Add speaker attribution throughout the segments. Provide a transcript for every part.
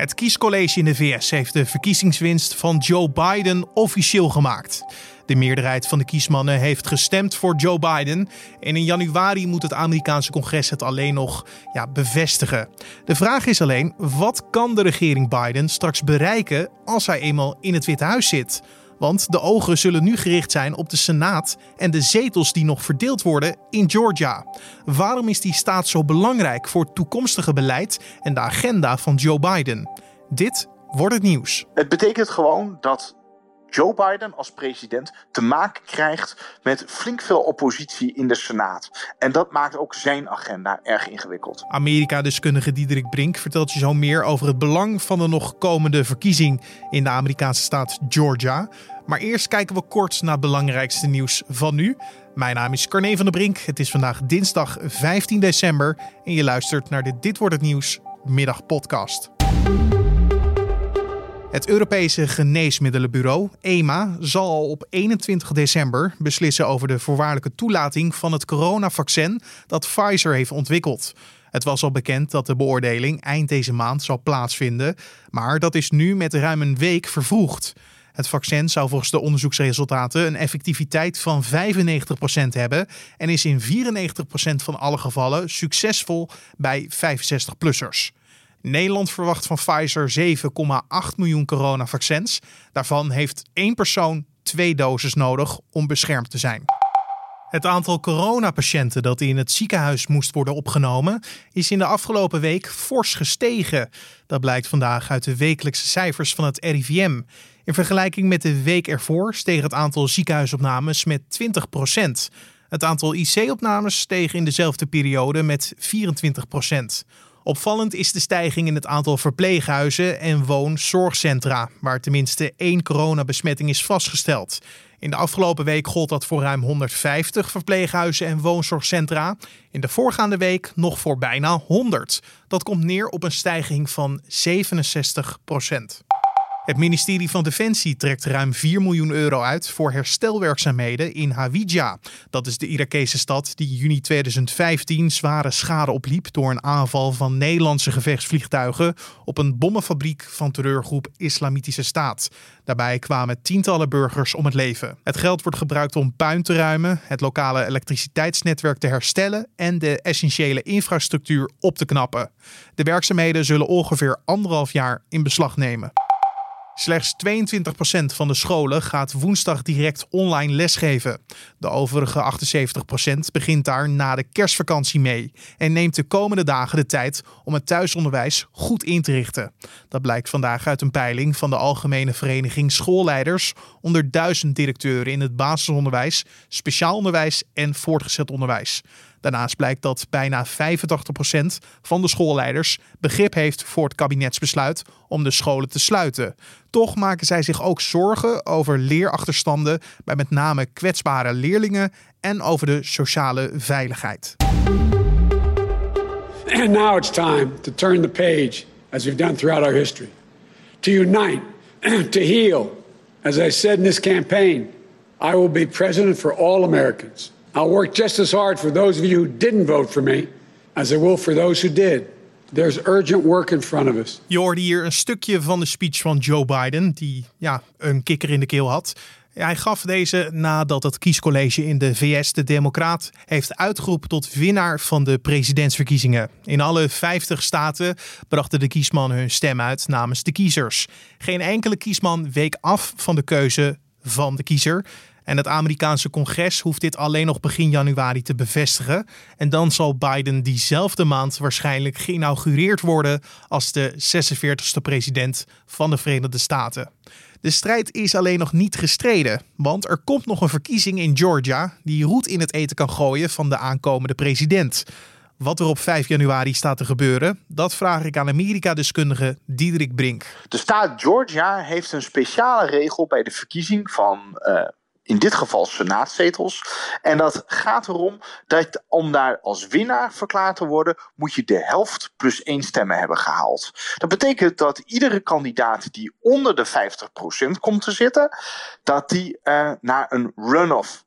Speaker 1: Het kiescollege in de VS heeft de verkiezingswinst van Joe Biden officieel gemaakt. De meerderheid van de kiesmannen heeft gestemd voor Joe Biden. En in januari moet het Amerikaanse congres het alleen nog ja, bevestigen. De vraag is alleen: wat kan de regering Biden straks bereiken als hij eenmaal in het Witte Huis zit? Want de ogen zullen nu gericht zijn op de Senaat en de zetels die nog verdeeld worden in Georgia. Waarom is die staat zo belangrijk voor het toekomstige beleid en de agenda van Joe Biden? Dit wordt het nieuws.
Speaker 2: Het betekent gewoon dat Joe Biden als president te maken krijgt met flink veel oppositie in de Senaat. En dat maakt ook zijn agenda erg ingewikkeld.
Speaker 1: Amerika-deskundige Diederik Brink vertelt je zo meer over het belang van de nog komende verkiezing in de Amerikaanse staat Georgia. Maar eerst kijken we kort naar het belangrijkste nieuws van nu. Mijn naam is Carne van der Brink. Het is vandaag dinsdag 15 december en je luistert naar de Dit wordt het nieuws middagpodcast. Het Europese Geneesmiddelenbureau, EMA, zal al op 21 december beslissen over de voorwaardelijke toelating van het coronavaccin dat Pfizer heeft ontwikkeld. Het was al bekend dat de beoordeling eind deze maand zou plaatsvinden, maar dat is nu met ruim een week vervroegd. Het vaccin zou volgens de onderzoeksresultaten een effectiviteit van 95% hebben en is in 94% van alle gevallen succesvol bij 65-plussers. Nederland verwacht van Pfizer 7,8 miljoen coronavaccins. Daarvan heeft één persoon twee doses nodig om beschermd te zijn. Het aantal coronapatiënten dat in het ziekenhuis moest worden opgenomen, is in de afgelopen week fors gestegen. Dat blijkt vandaag uit de wekelijkse cijfers van het RIVM. In vergelijking met de week ervoor steeg het aantal ziekenhuisopnames met 20% Het aantal IC-opnames steeg in dezelfde periode met 24 Opvallend is de stijging in het aantal verpleeghuizen en woonzorgcentra, waar tenminste één coronabesmetting is vastgesteld. In de afgelopen week gold dat voor ruim 150 verpleeghuizen en woonzorgcentra. In de voorgaande week nog voor bijna 100. Dat komt neer op een stijging van 67 procent. Het ministerie van Defensie trekt ruim 4 miljoen euro uit voor herstelwerkzaamheden in Hawija. Dat is de Irakese stad die juni 2015 zware schade opliep door een aanval van Nederlandse gevechtsvliegtuigen op een bommenfabriek van terreurgroep Islamitische Staat. Daarbij kwamen tientallen burgers om het leven. Het geld wordt gebruikt om puin te ruimen, het lokale elektriciteitsnetwerk te herstellen en de essentiële infrastructuur op te knappen. De werkzaamheden zullen ongeveer anderhalf jaar in beslag nemen. Slechts 22% van de scholen gaat woensdag direct online lesgeven. De overige 78% begint daar na de kerstvakantie mee en neemt de komende dagen de tijd om het thuisonderwijs goed in te richten. Dat blijkt vandaag uit een peiling van de Algemene Vereniging Schoolleiders onder duizend directeuren in het basisonderwijs, speciaal onderwijs en voortgezet onderwijs. Daarnaast blijkt dat bijna 85% van de schoolleiders begrip heeft voor het kabinetsbesluit om de scholen te sluiten. Toch maken zij zich ook zorgen over leerachterstanden bij met name kwetsbare leerlingen en over de sociale veiligheid.
Speaker 3: And now it's time to turn the page as we've done throughout our history. To unite, to heal. As I said in this campaign, I will be president for all Americans. I'll work just as hard for those of you who didn't vote for me as I will for those who did. There's urgent work in front of us.
Speaker 1: Je hoorde hier een stukje van de speech van Joe Biden, die ja, een kikker in de keel had. Hij gaf deze nadat het kiescollege in de VS de Democraat heeft uitgeroepen tot winnaar van de presidentsverkiezingen. In alle 50 staten brachten de kiesmannen hun stem uit namens de kiezers. Geen enkele kiesman week af van de keuze van de kiezer. En het Amerikaanse congres hoeft dit alleen nog begin januari te bevestigen. En dan zal Biden diezelfde maand waarschijnlijk geïnaugureerd worden als de 46e president van de Verenigde Staten. De strijd is alleen nog niet gestreden, want er komt nog een verkiezing in Georgia die roet in het eten kan gooien van de aankomende president. Wat er op 5 januari staat te gebeuren, dat vraag ik aan Amerika-deskundige Diederik Brink.
Speaker 2: De staat Georgia heeft een speciale regel bij de verkiezing van uh, in dit geval senaatzetels. En dat gaat erom dat om daar als winnaar verklaard te worden, moet je de helft plus één stemmen hebben gehaald. Dat betekent dat iedere kandidaat die onder de 50% komt te zitten, dat die uh, naar een runoff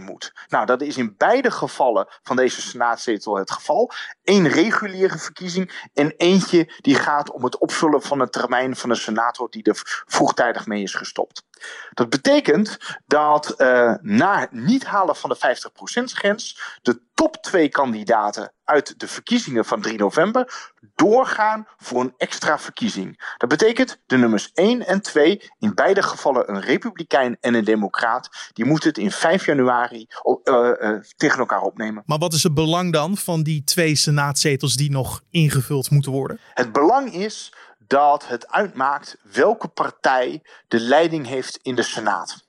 Speaker 2: moet. Nou, dat is in beide gevallen van deze senaatzetel het geval. Eén reguliere verkiezing en eentje die gaat om het opvullen van een termijn van een senator die er vroegtijdig mee is gestopt. Dat betekent dat uh, na niet halen van de 50%-grens de top twee kandidaten uit de verkiezingen van 3 november doorgaan voor een extra verkiezing. Dat betekent de nummers 1 en 2, in beide gevallen een republikein en een democraat, die moeten het in 5 januari uh, uh, tegen elkaar opnemen.
Speaker 1: Maar wat is het belang dan van die twee senaatzetels die nog ingevuld moeten worden?
Speaker 2: Het belang is dat het uitmaakt welke partij de leiding heeft in de Senaat.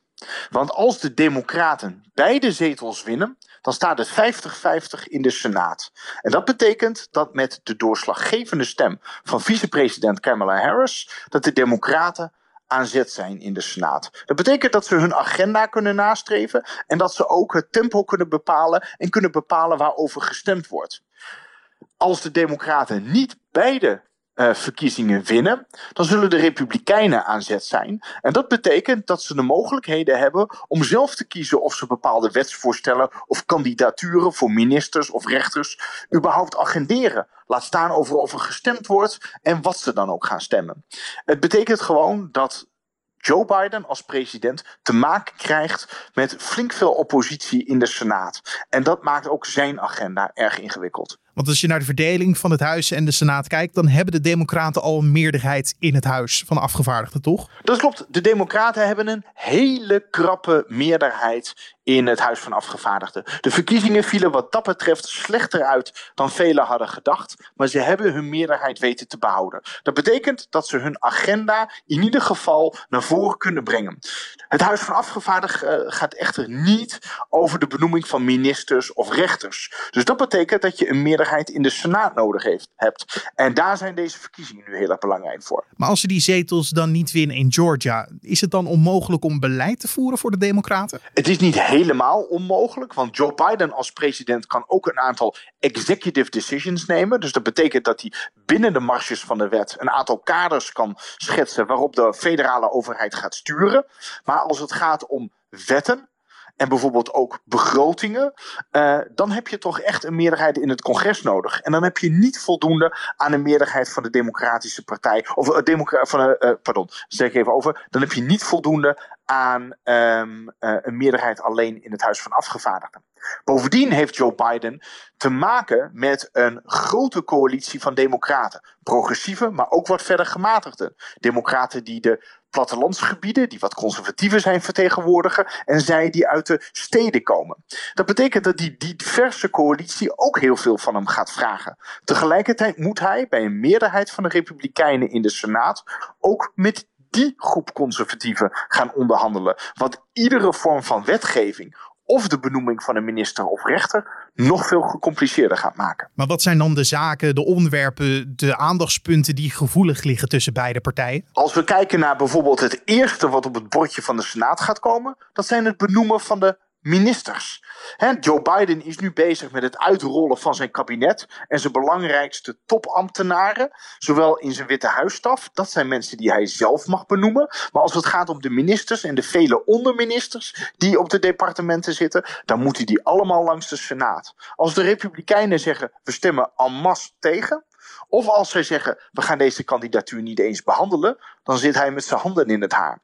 Speaker 2: Want als de Democraten beide zetels winnen, dan staat het 50-50 in de Senaat. En dat betekent dat met de doorslaggevende stem van vicepresident Kamala Harris, dat de Democraten aan zet zijn in de Senaat. Dat betekent dat ze hun agenda kunnen nastreven en dat ze ook het tempo kunnen bepalen en kunnen bepalen waarover gestemd wordt. Als de Democraten niet beide uh, verkiezingen winnen, dan zullen de Republikeinen aan zet zijn. En dat betekent dat ze de mogelijkheden hebben om zelf te kiezen of ze bepaalde wetsvoorstellen of kandidaturen voor ministers of rechters überhaupt agenderen. Laat staan over of er gestemd wordt en wat ze dan ook gaan stemmen. Het betekent gewoon dat Joe Biden als president te maken krijgt met flink veel oppositie in de Senaat. En dat maakt ook zijn agenda erg ingewikkeld.
Speaker 1: Want als je naar de verdeling van het Huis en de Senaat kijkt, dan hebben de Democraten al een meerderheid in het Huis van afgevaardigden, toch?
Speaker 2: Dat klopt. De Democraten hebben een hele krappe meerderheid in het Huis van Afgevaardigden. De verkiezingen vielen wat dat betreft slechter uit dan velen hadden gedacht, maar ze hebben hun meerderheid weten te behouden. Dat betekent dat ze hun agenda in ieder geval naar voren kunnen brengen. Het Huis van Afgevaardigden eh, gaat echter niet over de benoeming van ministers of rechters. Dus dat betekent dat je een meerderheid in de Senaat nodig heeft, hebt. En daar zijn deze verkiezingen nu heel erg belangrijk voor.
Speaker 1: Maar als ze die zetels dan niet winnen in Georgia, is het dan onmogelijk om beleid te voeren voor de Democraten?
Speaker 2: Het is niet helemaal onmogelijk, want Joe Biden als president kan ook een aantal executive decisions nemen. Dus dat betekent dat hij binnen de marges van de wet een aantal kaders kan schetsen waarop de federale overheid gaat sturen. Maar als het gaat om wetten, en bijvoorbeeld ook begrotingen, uh, dan heb je toch echt een meerderheid in het congres nodig. En dan heb je niet voldoende aan een meerderheid van de Democratische Partij, of uh, van, uh, pardon, zeg ik even over, dan heb je niet voldoende aan um, een meerderheid alleen in het Huis van Afgevaardigden. Bovendien heeft Joe Biden te maken met een grote coalitie van democraten. Progressieve, maar ook wat verder gematigden. Democraten die de plattelandsgebieden, die wat conservatiever zijn, vertegenwoordigen. En zij die uit de steden komen. Dat betekent dat die, die diverse coalitie ook heel veel van hem gaat vragen. Tegelijkertijd moet hij bij een meerderheid van de Republikeinen in de Senaat ook met die groep conservatieven gaan onderhandelen. Want iedere vorm van wetgeving of de benoeming van een minister of rechter nog veel gecompliceerder gaat maken.
Speaker 1: Maar wat zijn dan de zaken, de onderwerpen, de aandachtspunten die gevoelig liggen tussen beide partijen?
Speaker 2: Als we kijken naar bijvoorbeeld het eerste wat op het bordje van de Senaat gaat komen, dat zijn het benoemen van de ministers. Joe Biden is nu bezig met het uitrollen van zijn kabinet en zijn belangrijkste topambtenaren, zowel in zijn Witte Huisstaf, dat zijn mensen die hij zelf mag benoemen, maar als het gaat om de ministers en de vele onderministers die op de departementen zitten, dan moeten die allemaal langs de Senaat. Als de Republikeinen zeggen we stemmen en masse tegen, of als zij zeggen we gaan deze kandidatuur niet eens behandelen, dan zit hij met zijn handen in het haar.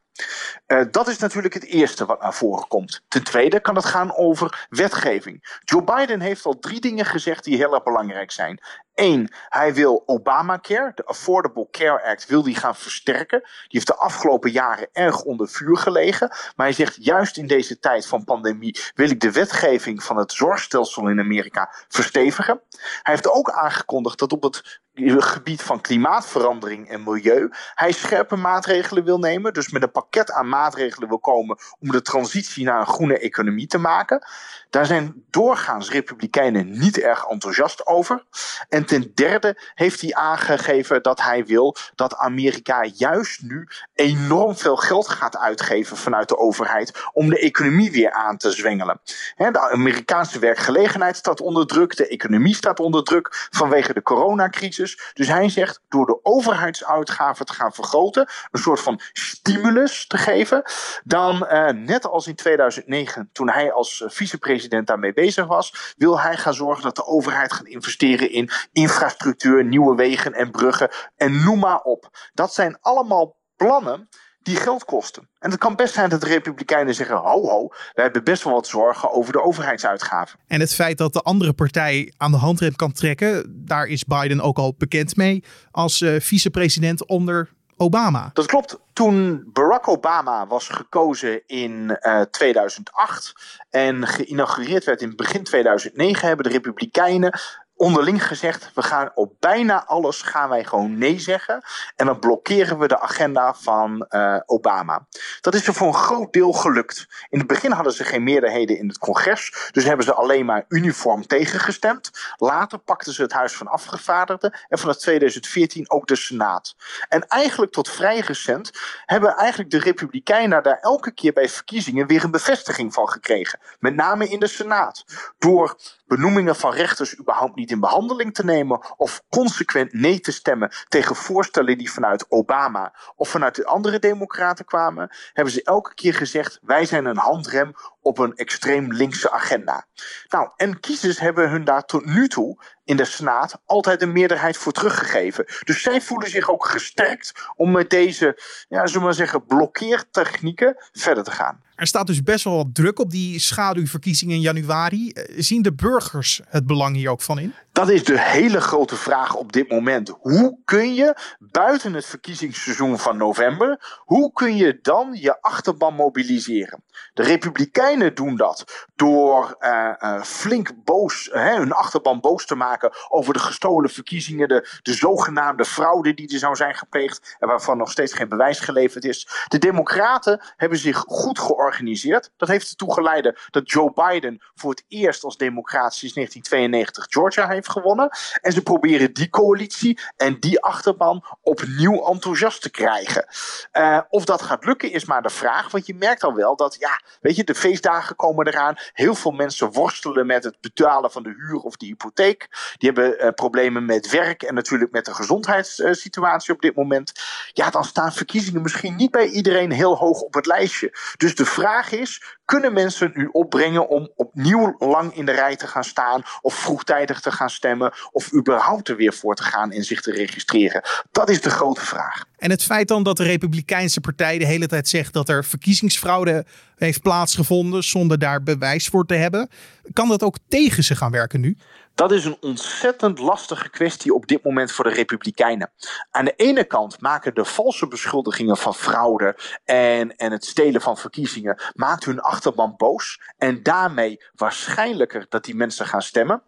Speaker 2: Uh, dat is natuurlijk het eerste wat naar voren komt. Ten tweede kan het gaan over wetgeving. Joe Biden heeft al drie dingen gezegd die heel erg belangrijk zijn. Eén, hij wil Obamacare, de Affordable Care Act, wil die gaan versterken. Die heeft de afgelopen jaren erg onder vuur gelegen. Maar hij zegt, juist in deze tijd van pandemie wil ik de wetgeving van het zorgstelsel in Amerika verstevigen. Hij heeft ook aangekondigd dat op het gebied van klimaatverandering en milieu hij scherpe maatregelen wil nemen. Dus met een pakket aan maatregelen wil komen om de transitie naar een groene economie te maken. Daar zijn doorgaans Republikeinen niet erg enthousiast over. En ten derde heeft hij aangegeven dat hij wil dat Amerika juist nu enorm veel geld gaat uitgeven vanuit de overheid om de economie weer aan te zwengelen. De Amerikaanse werkgelegenheid staat onder druk, de economie staat onder druk vanwege de coronacrisis. Dus hij zegt door de overheidsuitgaven te gaan vergroten, een soort van stimulus te geven, dan uh, net als in 2009, toen hij als vicepresident daarmee bezig was, wil hij gaan zorgen dat de overheid gaat investeren in infrastructuur, nieuwe wegen en bruggen en noem maar op. Dat zijn allemaal plannen die geld kosten. En het kan best zijn dat de Republikeinen zeggen: ho, ho, we hebben best wel wat zorgen over de overheidsuitgaven.
Speaker 1: En het feit dat de andere partij aan de handrem kan trekken, daar is Biden ook al bekend mee als uh, vicepresident onder Obama.
Speaker 2: Dat klopt. Toen Barack Obama was gekozen in uh, eh, 2008 en geïnaugureerd werd in begin 2009, hebben de Republikeinen onderling gezegd, we gaan op bijna alles gaan wij gewoon nee zeggen. En dan blokkeren we de agenda van uh, Obama. Dat is er voor een groot deel gelukt. In het begin hadden ze geen meerderheden in het congres. Dus hebben ze alleen maar uniform tegengestemd. Later pakten ze het Huis van Afgevaardigden. En vanaf 2014 ook de Senaat. En eigenlijk tot vrij recent hebben eigenlijk de Republikeinen daar elke keer bij verkiezingen weer een bevestiging van gekregen. Met name in de Senaat. Door benoemingen van rechters überhaupt niet in behandeling te nemen of consequent nee te stemmen tegen voorstellen die vanuit Obama of vanuit de andere democraten kwamen, hebben ze elke keer gezegd: wij zijn een handrem op een extreem linkse agenda. Nou, en kiezers hebben hun daar tot nu toe in de Senaat altijd een meerderheid voor teruggegeven. Dus zij voelen zich ook gesterkt om met deze, ja, zullen we maar zeggen, blokkeertechnieken verder te gaan.
Speaker 1: Er staat dus best wel wat druk op die schaduwverkiezingen in januari. Eh, zien de burgers het belang hier ook van in?
Speaker 2: Dat is de hele grote vraag op dit moment. Hoe kun je buiten het verkiezingsseizoen van november, hoe kun je dan je achterban mobiliseren? De Republikeinen doen dat door uh, uh, flink boos, uh, hun achterban boos te maken over de gestolen verkiezingen, de, de zogenaamde fraude die er zou zijn gepleegd en waarvan nog steeds geen bewijs geleverd is. De Democraten hebben zich goed georganiseerd. Dat heeft ertoe geleid dat Joe Biden voor het eerst als democraat sinds 1992 Georgia heeft gewonnen. En ze proberen die coalitie en die achterban opnieuw enthousiast te krijgen. Uh, of dat gaat lukken is maar de vraag, want je merkt al wel dat, ja, weet je, de feestdagen komen eraan. Heel veel mensen worstelen met het betalen van de huur of de hypotheek. Die hebben uh, problemen met werk en natuurlijk met de gezondheidssituatie op dit moment. Ja, dan staan verkiezingen misschien niet bij iedereen heel hoog op het lijstje. Dus de vraag is: kunnen mensen nu opbrengen om opnieuw lang in de rij te gaan staan, of vroegtijdig te gaan stemmen, of überhaupt er weer voor te gaan en zich te registreren? Dat is de grote vraag.
Speaker 1: En het feit dan dat de Republikeinse Partij de hele tijd zegt dat er verkiezingsfraude heeft plaatsgevonden zonder daar bewijs voor te hebben, kan dat ook tegen ze gaan werken nu?
Speaker 2: Dat is een ontzettend lastige kwestie op dit moment voor de Republikeinen. Aan de ene kant maken de valse beschuldigingen van fraude en, en het stelen van verkiezingen maakt hun achterban boos en daarmee waarschijnlijker dat die mensen gaan stemmen.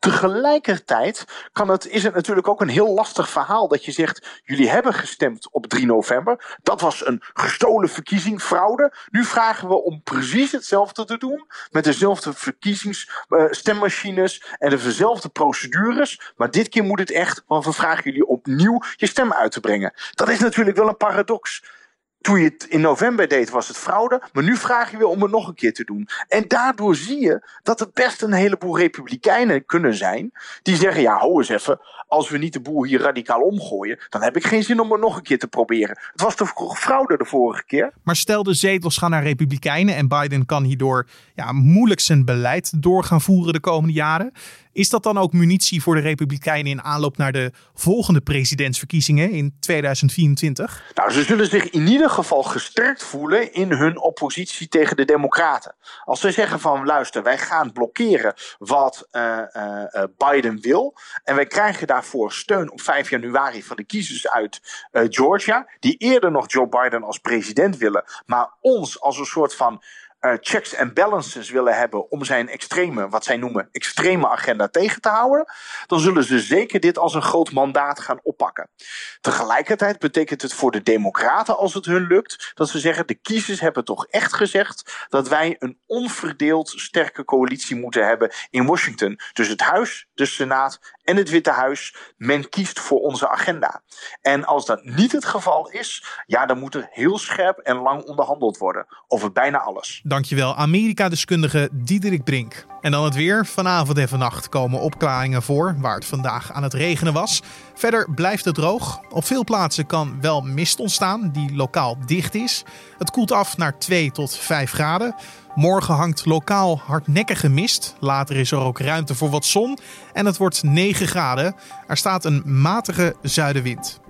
Speaker 2: Tegelijkertijd kan het, is het natuurlijk ook een heel lastig verhaal dat je zegt: jullie hebben gestemd op 3 november. Dat was een gestolen verkiezing, fraude. Nu vragen we om precies hetzelfde te doen. Met dezelfde verkiezingsstemmmachines uh, en dezelfde procedures. Maar dit keer moet het echt, want we vragen jullie opnieuw je stem uit te brengen. Dat is natuurlijk wel een paradox toen je het in november deed, was het fraude. Maar nu vraag je weer om het nog een keer te doen. En daardoor zie je dat er best een heleboel republikeinen kunnen zijn. Die zeggen: ja, hou eens even. Als we niet de boel hier radicaal omgooien. dan heb ik geen zin om het nog een keer te proberen. Het was toch fraude de vorige keer.
Speaker 1: Maar stel de zetels gaan naar republikeinen. en Biden kan hierdoor ja, moeilijk zijn beleid door gaan voeren de komende jaren. Is dat dan ook munitie voor de Republikeinen in aanloop naar de volgende presidentsverkiezingen in 2024?
Speaker 2: Nou, ze zullen zich in ieder geval gesterkt voelen in hun oppositie tegen de Democraten. Als ze zeggen van luister, wij gaan blokkeren wat uh, uh, Biden wil. En wij krijgen daarvoor steun op 5 januari van de kiezers uit Georgia. Die eerder nog Joe Biden als president willen. Maar ons als een soort van uh, checks en balances willen hebben om zijn extreme, wat zij noemen, extreme agenda tegen te houden, dan zullen ze zeker dit als een groot mandaat gaan oppakken. Tegelijkertijd betekent het voor de Democraten, als het hun lukt, dat ze zeggen: de kiezers hebben toch echt gezegd dat wij een onverdeeld sterke coalitie moeten hebben in Washington. Dus het Huis, de Senaat en het Witte Huis, men kiest voor onze agenda. En als dat niet het geval is, ja, dan moet er heel scherp en lang onderhandeld worden over bijna alles.
Speaker 1: Dankjewel, Amerika-deskundige Diederik Brink. En dan het weer. Vanavond en vannacht komen opklaringen voor, waar het vandaag aan het regenen was. Verder blijft het droog. Op veel plaatsen kan wel mist ontstaan, die lokaal dicht is. Het koelt af naar 2 tot 5 graden. Morgen hangt lokaal hardnekkige mist. Later is er ook ruimte voor wat zon. En het wordt 9 graden. Er staat een matige zuidenwind.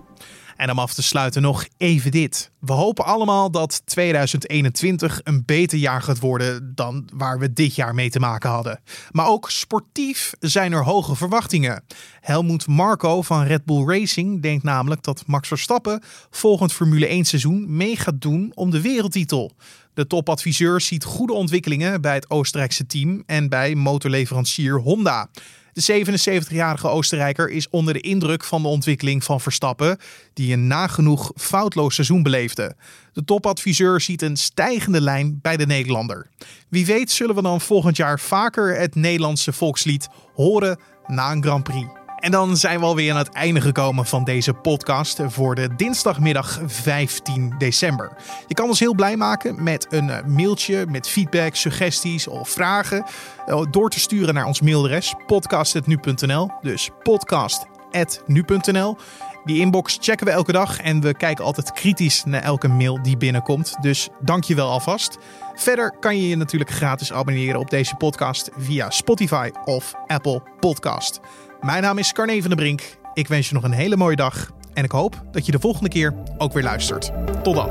Speaker 1: En om af te sluiten nog even dit. We hopen allemaal dat 2021 een beter jaar gaat worden dan waar we dit jaar mee te maken hadden. Maar ook sportief zijn er hoge verwachtingen. Helmoet Marco van Red Bull Racing denkt namelijk dat Max Verstappen volgend Formule 1 seizoen mee gaat doen om de wereldtitel. De topadviseur ziet goede ontwikkelingen bij het Oostenrijkse team en bij motorleverancier Honda. De 77-jarige Oostenrijker is onder de indruk van de ontwikkeling van Verstappen, die een nagenoeg foutloos seizoen beleefde. De topadviseur ziet een stijgende lijn bij de Nederlander. Wie weet zullen we dan volgend jaar vaker het Nederlandse volkslied horen na een Grand Prix. En dan zijn we alweer aan het einde gekomen van deze podcast voor de dinsdagmiddag 15 december. Je kan ons heel blij maken met een eh, mailtje met feedback, suggesties of vragen eh, door te sturen naar ons mailadres podcast.nu.nl. Dus podcast.nu.nl. Die inbox checken we elke dag en we kijken altijd kritisch naar elke mail die binnenkomt. Dus dank je wel alvast. Verder kan je je natuurlijk gratis abonneren op deze podcast via Spotify of Apple Podcast. Mijn naam is Carne van der Brink. Ik wens je nog een hele mooie dag en ik hoop dat je de volgende keer ook weer luistert. Tot dan.